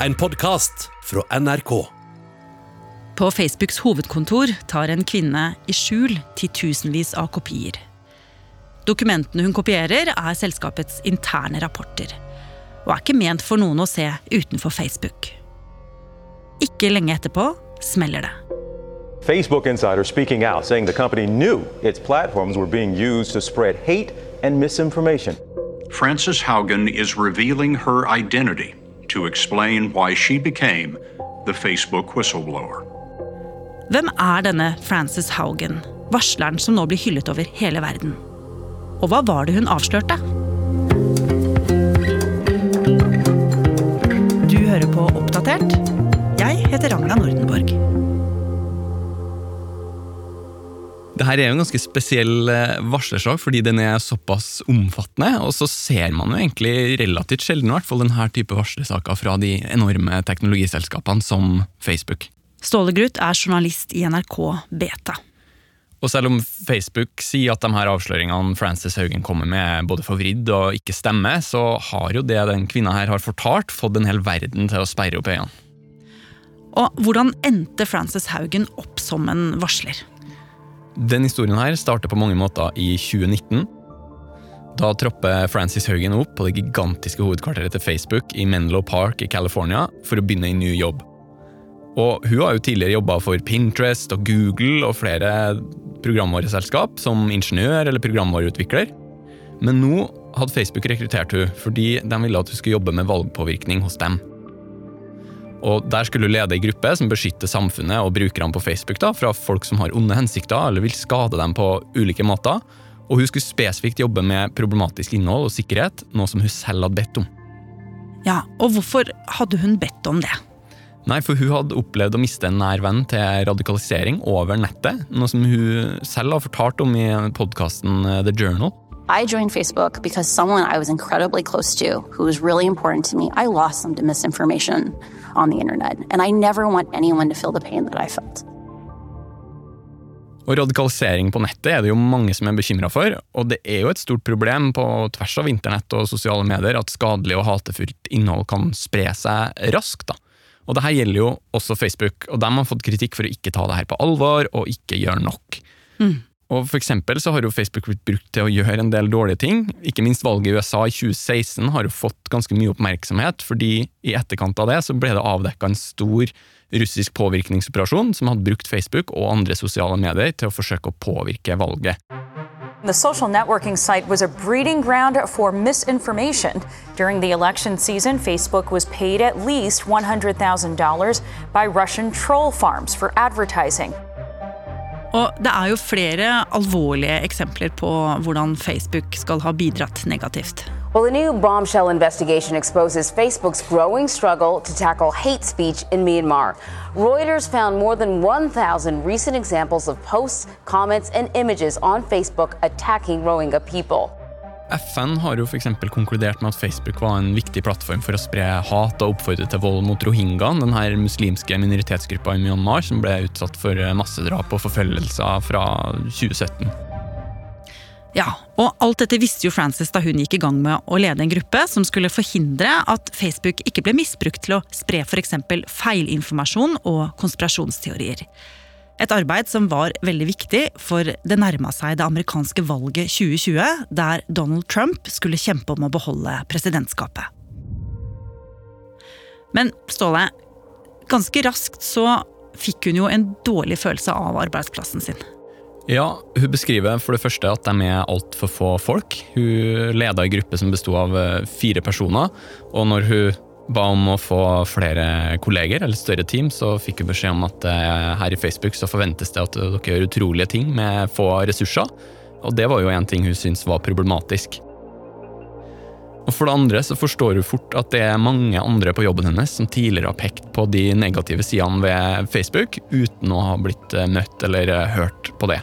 en podkast fra NRK. På Facebooks hovedkontor tar en kvinne i skjul titusenvis av kopier. Dokumentene hun kopierer, er selskapets interne rapporter. Og er ikke ment for noen å se utenfor Facebook. Ikke lenge etterpå smeller det. Facebook insider speaking out, saying the company knew its platforms were being used to spread hate and misinformation. Frances Haugen is revealing her identity to explain why she became the Facebook whistleblower. Hvem er denne Frances Haugen, varsleren som nå blir hyllet over hele verden? Og hva var det hun avslørte? Du hører på Oppdatert. Jeg heter Ragna Nordenborg. Dette er jo en ganske spesiell eh, varslersak fordi den er såpass omfattende. Og så ser man jo egentlig relativt sjelden i hvert fall denne type varslersaker fra de enorme teknologiselskapene som Facebook. Ståle Gruth er journalist i NRK Beta. Og selv om Facebook sier at de her avsløringene Frances Haugen kommer med er både forvridd og ikke stemmer, så har jo det den kvinna her har fortalt, fått en hel verden til å sperre opp øynene. Og hvordan endte Frances Haugen opp som en varsler? Den historien her starter på mange måter i 2019. Da tropper Frances Haugen opp på det gigantiske hovedkvarteret til Facebook i Menlo Park i California for å begynne en ny jobb. Og Hun har jo tidligere jobba for Pinterest og Google og flere programvareselskap som ingeniør eller programvareutvikler. Men nå hadde Facebook rekruttert hun fordi de ville at hun skulle jobbe med valgpåvirkning hos dem. Og Der skulle hun lede ei gruppe som beskytter samfunnet og brukerne på Facebook da, fra folk som har onde hensikter eller vil skade dem på ulike måter. Og hun skulle spesifikt jobbe med problematisk innhold og sikkerhet, noe som hun selv hadde bedt om. Ja, Og hvorfor hadde hun bedt om det? Nei, for hun hadde opplevd å miste en nær venn til radikalisering over nettet, noe som hun selv har fortalt om i podkasten The Journal. I joined Facebook because someone I was incredibly close to, who was really important to me, I lost them to misinformation on the internet. And I never want anyone to feel the pain that I felt. Og Radikalisering på nettet er det jo mange som er bekymra for, og det er jo et stort problem på tvers av internett og sosiale medier at skadelig og hatefullt innhold kan spre seg raskt. da. Og det her gjelder jo også Facebook, og de har fått kritikk for å ikke ta det her på alvor og ikke gjøre nok. Mm. Og for eksempel så har jo Facebook blitt brukt til å gjøre en del dårlige ting. Ikke minst valget i USA i 2016 har jo fått ganske mye oppmerksomhet, fordi i etterkant av det så ble det avdekka en stor russisk påvirkningsoperasjon som hadde brukt Facebook og andre sosiale medier til å forsøke å påvirke valget. The social networking site was a breeding ground for misinformation. During the election season, Facebook was paid at least $100,000 by Russian troll farms for advertising. Og det er jo flere alvorlige eksempler på hvordan Facebook skal ha bidratt negativt. Well, a new bombshell investigation exposes Facebook's growing struggle to tackle hate speech in Myanmar. Reuters found more than 1,000 recent examples of posts, comments, and images on Facebook attacking Rohingya people. FN har jo f.eks. konkludert med at Facebook var en viktig plattform for å spre hat og oppfordre til vold mot rohingyaen, den her muslimske minoritetsgruppa i Myanmar som ble utsatt for massedrap og forfølgelser fra 2017. Ja, og alt dette visste jo Frances da hun gikk i gang med å lede en gruppe som skulle forhindre at Facebook ikke ble misbrukt til å spre f.eks. feilinformasjon og konspirasjonsteorier. Et arbeid som var veldig viktig, for det nærma seg det amerikanske valget 2020, der Donald Trump skulle kjempe om å beholde presidentskapet. Men Ståle, ganske raskt så fikk hun jo en dårlig følelse av arbeidsplassen sin. Ja, Hun beskriver for det første at de er altfor få folk. Hun leda en gruppe som besto av fire personer. Og når hun ba om å få flere kolleger eller større team, så fikk hun beskjed om at her i Facebook så forventes det at dere gjør utrolige ting med få ressurser. Og det var jo en ting hun syntes var problematisk. Og For det andre så forstår hun fort at det er mange andre på jobben hennes som tidligere har pekt på de negative sidene ved Facebook, uten å ha blitt møtt eller hørt på det.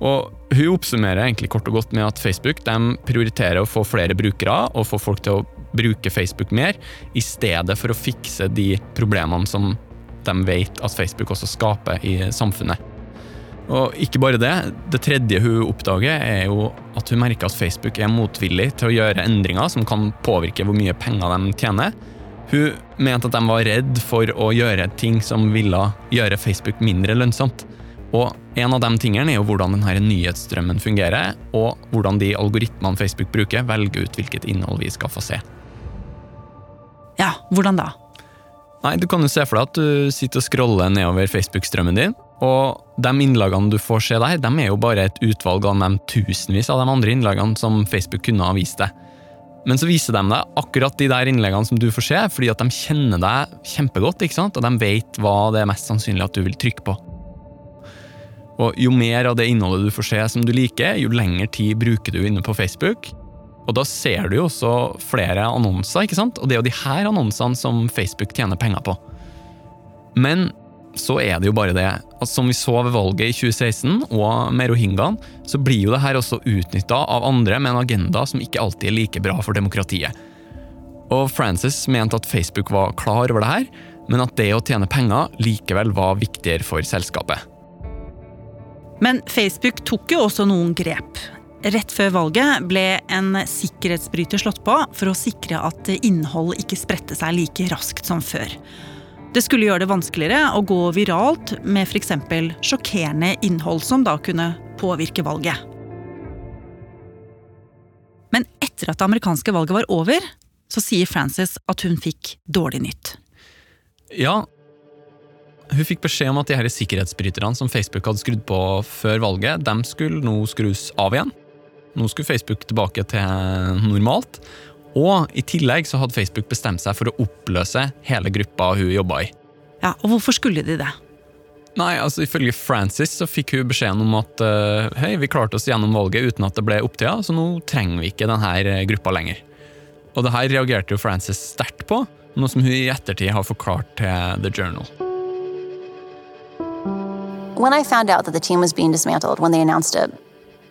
Og Hun oppsummerer egentlig kort og godt med at Facebook de prioriterer å få flere brukere og få folk til å bruke Facebook mer, i stedet for å fikse de problemene som de vet at Facebook også skaper i samfunnet. Og ikke bare det, det tredje hun oppdager, er jo at hun merker at Facebook er motvillig til å gjøre endringer som kan påvirke hvor mye penger de tjener, Hun mente at de var redd for å gjøre ting som ville gjøre Facebook mindre lønnsomt. Og en av de tingene er jo hvordan denne nyhetsstrømmen fungerer, og hvordan de algoritmene Facebook bruker, velger ut hvilket innhold vi skal få se. Ja, hvordan da? Nei, Du kan jo se for deg at du sitter og scroller nedover Facebook-strømmen din, og de innlagene du får se der, de er jo bare et utvalg av de tusenvis av de andre innlagene som Facebook kunne ha vist deg. Men så viser de deg akkurat de der innleggene som du får se, fordi at de kjenner deg kjempegodt, ikke sant? og de vet hva det er mest sannsynlig at du vil trykke på. Og Jo mer av det innholdet du får se som du liker, jo lengre tid bruker du inne på Facebook. Og da ser du jo også flere annonser, ikke sant? og det er jo de her annonsene som Facebook tjener penger på. Men så er det jo bare det at som vi så ved valget i 2016, og med rohingyaen, så blir jo det her også utnytta av andre med en agenda som ikke alltid er like bra for demokratiet. Og Francis mente at Facebook var klar over det her, men at det å tjene penger likevel var viktigere for selskapet. Men Facebook tok jo også noen grep. Rett før valget ble en sikkerhetsbryter slått på for å sikre at innhold ikke spredte seg like raskt som før. Det skulle gjøre det vanskeligere å gå viralt med f.eks. sjokkerende innhold som da kunne påvirke valget. Men etter at det amerikanske valget var over, så sier Frances at hun fikk dårlig nytt. Ja, hun fikk beskjed om at de her sikkerhetsbryterne som Facebook hadde skrudd på før valget, de skulle nå skrus av igjen. Nå skulle Facebook tilbake til normalt. Og i tillegg så hadde Facebook bestemt seg for å oppløse hele gruppa hun jobba i. Ja, Og hvorfor skulle de det? Nei, altså Ifølge Frances så fikk hun beskjeden om at uh, hei, vi klarte oss gjennom valget uten at det ble opptida, så nå trenger vi ikke denne gruppa lenger. Og det her reagerte jo Frances sterkt på, noe som hun i ettertid har forklart til The Journal. When I found out that the team was being dismantled when they announced it,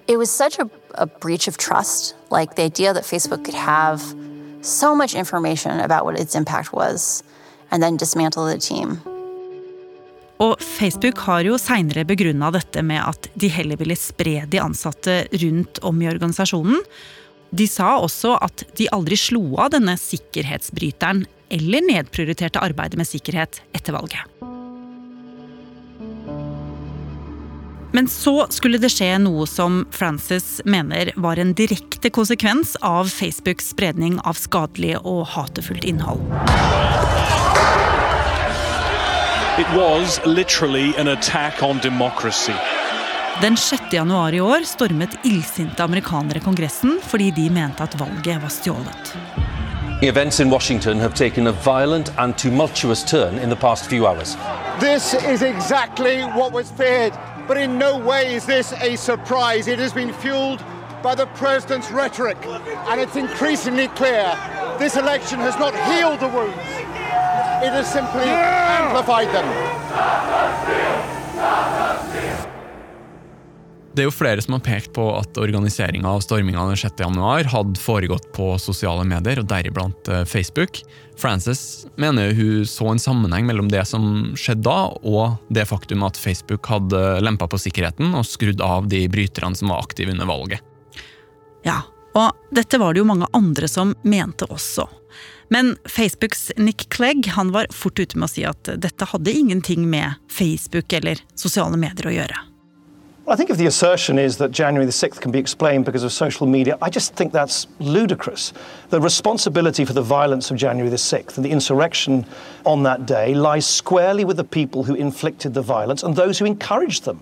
it was such a, a breach of trust. Like the idea that Facebook could have so much information about what its impact was and then dismantle the team. Og Facebook har jo seinere begrunna dette med at de heller ville spre de ansatte rundt om i organisasjonen. De sa også at de aldri slo av denne sikkerhetsbryteren eller nedprioriterte arbeidet med sikkerhet etter valget. Men så skulle det skje noe som Francis mener var en direkte konsekvens av Facebooks spredning av skadelig og hatefullt innhold. It was literally an attack on democracy. Den 6. januar i år stormet illsinte amerikanere Kongressen fordi de mente at valget var stjålet. Events in Washington have taken a violent and tumultuous turn in the past few hours. This is exactly what was feared. But in no way is this a surprise. It has been fueled by the president's rhetoric, and it's increasingly clear this election has not healed the wounds, it has simply amplified them. Det er jo flere som har pekt på at organiseringa av storminga den 6. januar hadde foregått på sosiale medier, og deriblant eh, Facebook. Frances mener hun så en sammenheng mellom det som skjedde da, og det faktum at Facebook hadde lempa på sikkerheten og skrudd av de bryterne som var aktive under valget. Ja, og dette var det jo mange andre som mente også. Men Facebooks Nick Clegg han var fort ute med å si at dette hadde ingenting med Facebook eller sosiale medier å gjøre. I think if the assertion is that January the 6th can be explained because of social media, I just think that's ludicrous. The responsibility for the violence of January the 6th and the insurrection on that day lies squarely with the people who inflicted the violence and those who encouraged them.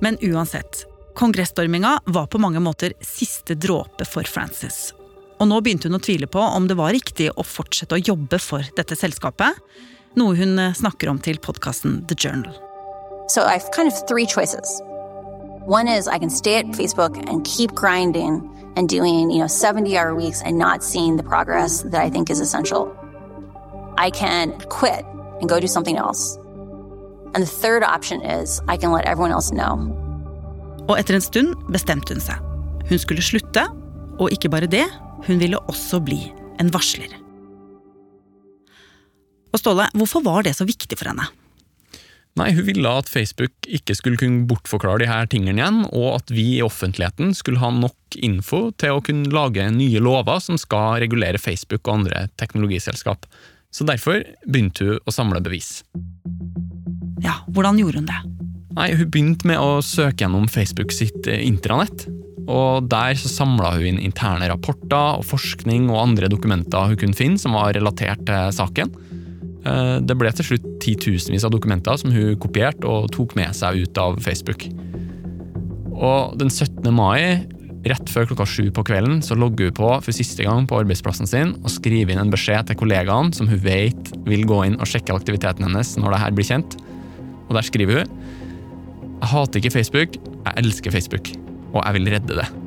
Men uansett, kongressstorminga var på mange måter siste dråpe for Frances. Og nå begynte hun å tvile på om det var riktig å fortsette å jobbe for dette selskapet, noe hun snakker om til podkasten The Journal. So I have kind of three choices. One is I can stay at Facebook and keep grinding and doing, you know, 70 hour weeks and not seeing the progress that I think is essential. I can quit and go do something else. And the third option is I can let everyone else know. Og etter en stund bestemte hun seg. Hun skulle slutte, og ikke bare det, hun ville også bli en varsler. Og Ståle, hvorfor var det så viktig for henne? Nei, Hun ville at Facebook ikke skulle kunne bortforklare de her tingene igjen, og at vi i offentligheten skulle ha nok info til å kunne lage nye lover som skal regulere Facebook og andre teknologiselskap. Så derfor begynte hun å samle bevis. Ja, hvordan gjorde hun det? Nei, Hun begynte med å søke gjennom Facebook sitt eh, intranett. Og Der så samla hun inn interne rapporter og forskning og andre dokumenter hun kunne finne som var relatert til saken. Eh, det ble til slutt titusenvis av dokumenter som hun kopierte og tok med seg ut av Facebook. Og den 17. mai, rett før klokka sju på kvelden, så logger hun på for siste gang på arbeidsplassen sin og skriver inn en beskjed til kollegaene som hun vet vil gå inn og sjekke aktiviteten hennes når det her blir kjent. Og der skriver hun Jeg hater ikke Facebook, jeg elsker Facebook, og jeg vil redde det.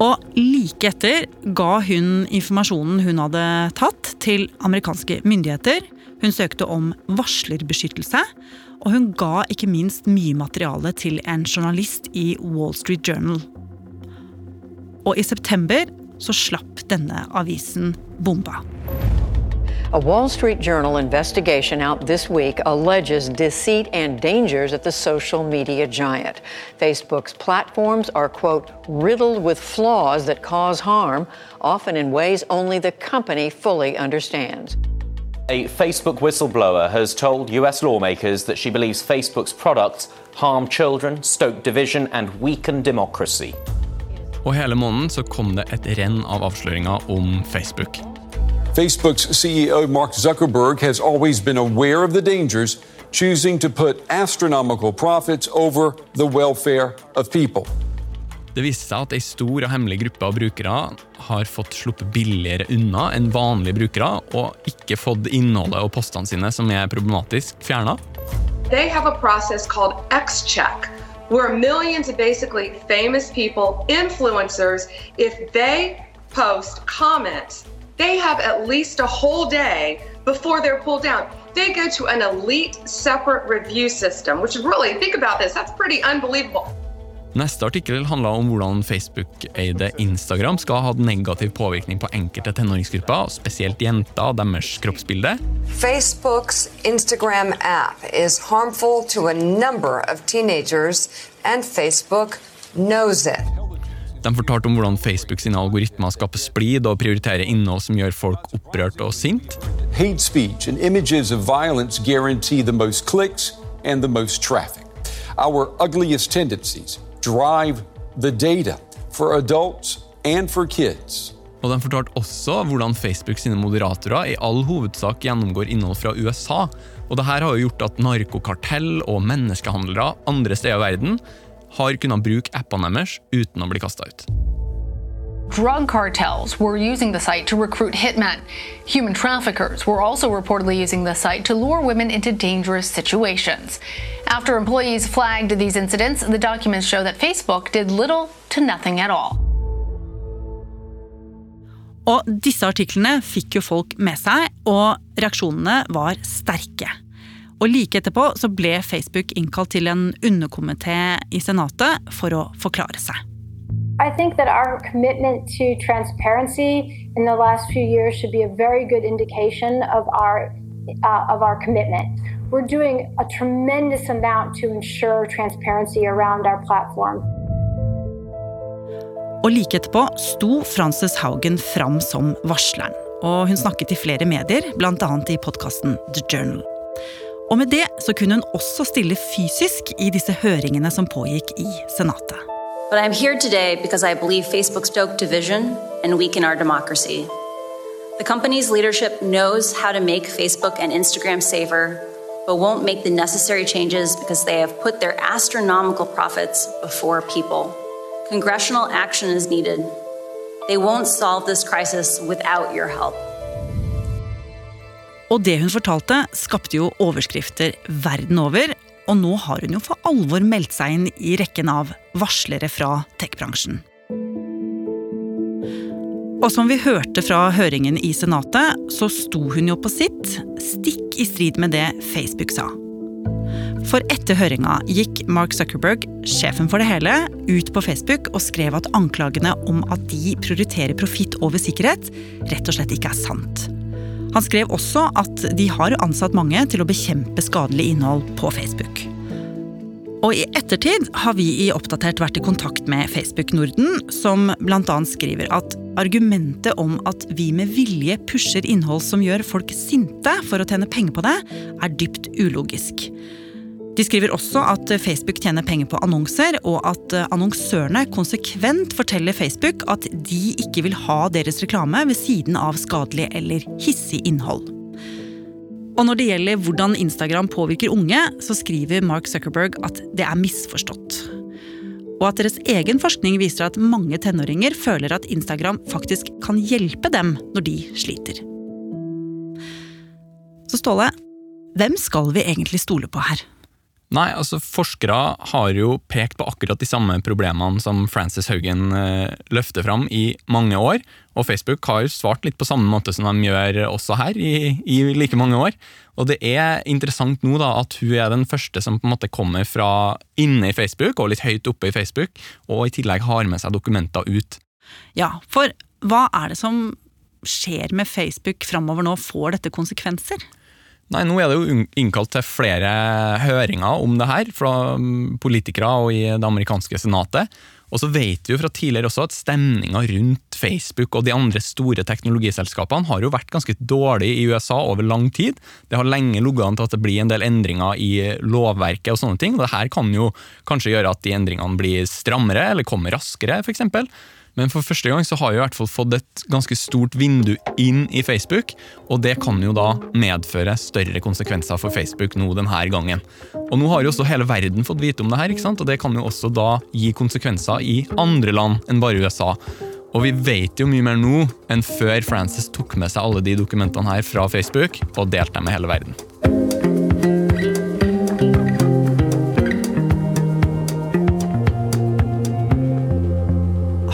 Og like etter ga hun informasjonen hun hadde tatt, til amerikanske myndigheter. Hun søkte om varslerbeskyttelse, og hun ga ikke minst mye materiale til en journalist i Wall Street Journal. Og i september så slapp denne avisen bomba. A Wall Street Journal investigation out this week alleges deceit and dangers at the social media giant. Facebook's platforms are, quote, riddled with flaws that cause harm, often in ways only the company fully understands. A Facebook whistleblower has told US lawmakers that she believes Facebook's products harm children, stoke division, and weaken democracy. Og hele måneden så kom det et renn av avsløringer om Facebook. Facebook's CEO Mark Zuckerberg has always been aware of the dangers, choosing to put astronomical profits over the welfare of people. Det viste seg at ei stor og hemmelig gruppe av brukere har fått sluppet billigere unna enn vanlige brukere, og ikke fått innholdet og postene sine som er problematisk, fjerna. They have a process called X-Check, where millions of basically famous people, influencers, if they post comments they have at least a whole day before they're pulled down. They go to an elite separate review system, which really, think about this, that's pretty unbelievable. Neste artikkel handla om hvordan Facebook-eide Instagram skal ha hatt negativ påvirkning på enkelte tenåringsgrupper, spesielt jenter og deres kroppsbilde. Facebooks Instagram app is harmful to a number of teenagers, and Facebook knows it. De fortalte om hvordan Facebook sine algoritmer skaper splid og prioriterer innhold som gjør folk opprørt og sint. Hate speech and images of violence guarantee the most clicks and the most traffic. Our ugliest tendencies drive the data for adults and for kids. Og De fortalte også hvordan Facebook sine moderatorer i all hovedsak gjennomgår innhold fra USA. Og Dette har jo gjort at narkokartell og menneskehandlere andre steder i verden har kunnet bruke appene deres uten å bli kasta ut. Drug cartels were using the site to recruit hitmen. Human traffickers were also reportedly using the site to lure women into dangerous situations. After employees flagged these incidents, the documents show that Facebook did little to nothing at all. Og disse artiklene fikk jo folk med seg, og reaksjonene var sterke. Og like etterpå så ble Facebook innkalt til en underkomité i Senatet for å forklare seg. I think that our commitment to transparency in the last few years should be a very good indication of our uh, of our commitment. We're doing a tremendous amount to ensure transparency around our platform. Og like etterpå sto Frances Haugen fram som varsleren. Og hun snakket i flere medier, bl.a. i podkasten The Journal. Og med det så kunne hun også stille fysisk i disse høringene som pågikk i Senatet. But I'm here today because I believe Facebook stoked division and weaken our democracy. The company's leadership knows how to make Facebook and Instagram safer, but won't make the necessary changes because they have put their astronomical profits before people. Congressional action is needed. They won't solve this crisis without your help. Og det hun fortalte, skapte jo overskrifter verden over. Og nå har hun jo for alvor meldt seg inn i rekken av varslere fra tech-bransjen. Og som vi hørte fra høringen i Senatet, så sto hun jo på sitt, stikk i strid med det Facebook sa. For etter høringa gikk Mark Zuckerberg, sjefen for det hele, ut på Facebook og skrev at anklagene om at de prioriterer profitt over sikkerhet, rett og slett ikke er sant. Han skrev også at de har ansatt mange til å bekjempe skadelig innhold på Facebook. Og i ettertid har vi i Oppdatert vært i kontakt med Facebook Norden, som bl.a. skriver at argumentet om at vi med vilje pusher innhold som gjør folk sinte for å tjene penger på det, er dypt ulogisk. De skriver også at Facebook tjener penger på annonser, og at annonsørene konsekvent forteller Facebook at de ikke vil ha deres reklame ved siden av skadelig eller hissig innhold. Og når det gjelder hvordan Instagram påvirker unge, så skriver Mark Zuckerberg at det er misforstått. Og at deres egen forskning viser at mange tenåringer føler at Instagram faktisk kan hjelpe dem når de sliter. Så Ståle, hvem skal vi egentlig stole på her? Nei, altså Forskere har jo pekt på akkurat de samme problemene som Frances Haugen eh, løfter fram i mange år. Og Facebook har svart litt på samme måte som de gjør også her, i, i, like mange år. Og det er interessant nå da at hun er den første som på en måte kommer fra inne i Facebook, og litt høyt oppe i Facebook, og i tillegg har med seg dokumenter ut. Ja, for hva er det som skjer med Facebook framover nå? Får dette konsekvenser? Nei, Nå er det jo innkalt til flere høringer om det her, fra mm, politikere og i det amerikanske senatet. Og så vet vi jo fra tidligere også at stemninga rundt Facebook og de andre store teknologiselskapene har jo vært ganske dårlig i USA over lang tid. Det har lenge ligget an til at det blir en del endringer i lovverket og sånne ting. og det her kan jo kanskje gjøre at de endringene blir strammere eller kommer raskere, f.eks. Men for første gang så har vi i hvert fall fått et ganske stort vindu inn i Facebook, og det kan jo da medføre større konsekvenser for Facebook nå denne gangen. Og nå har jo også hele verden fått vite om det her, ikke sant? og det kan jo også da gi konsekvenser i andre land enn bare USA. Og vi vet jo mye mer nå enn før Frances tok med seg alle de dokumentene her fra Facebook og delte dem med hele verden.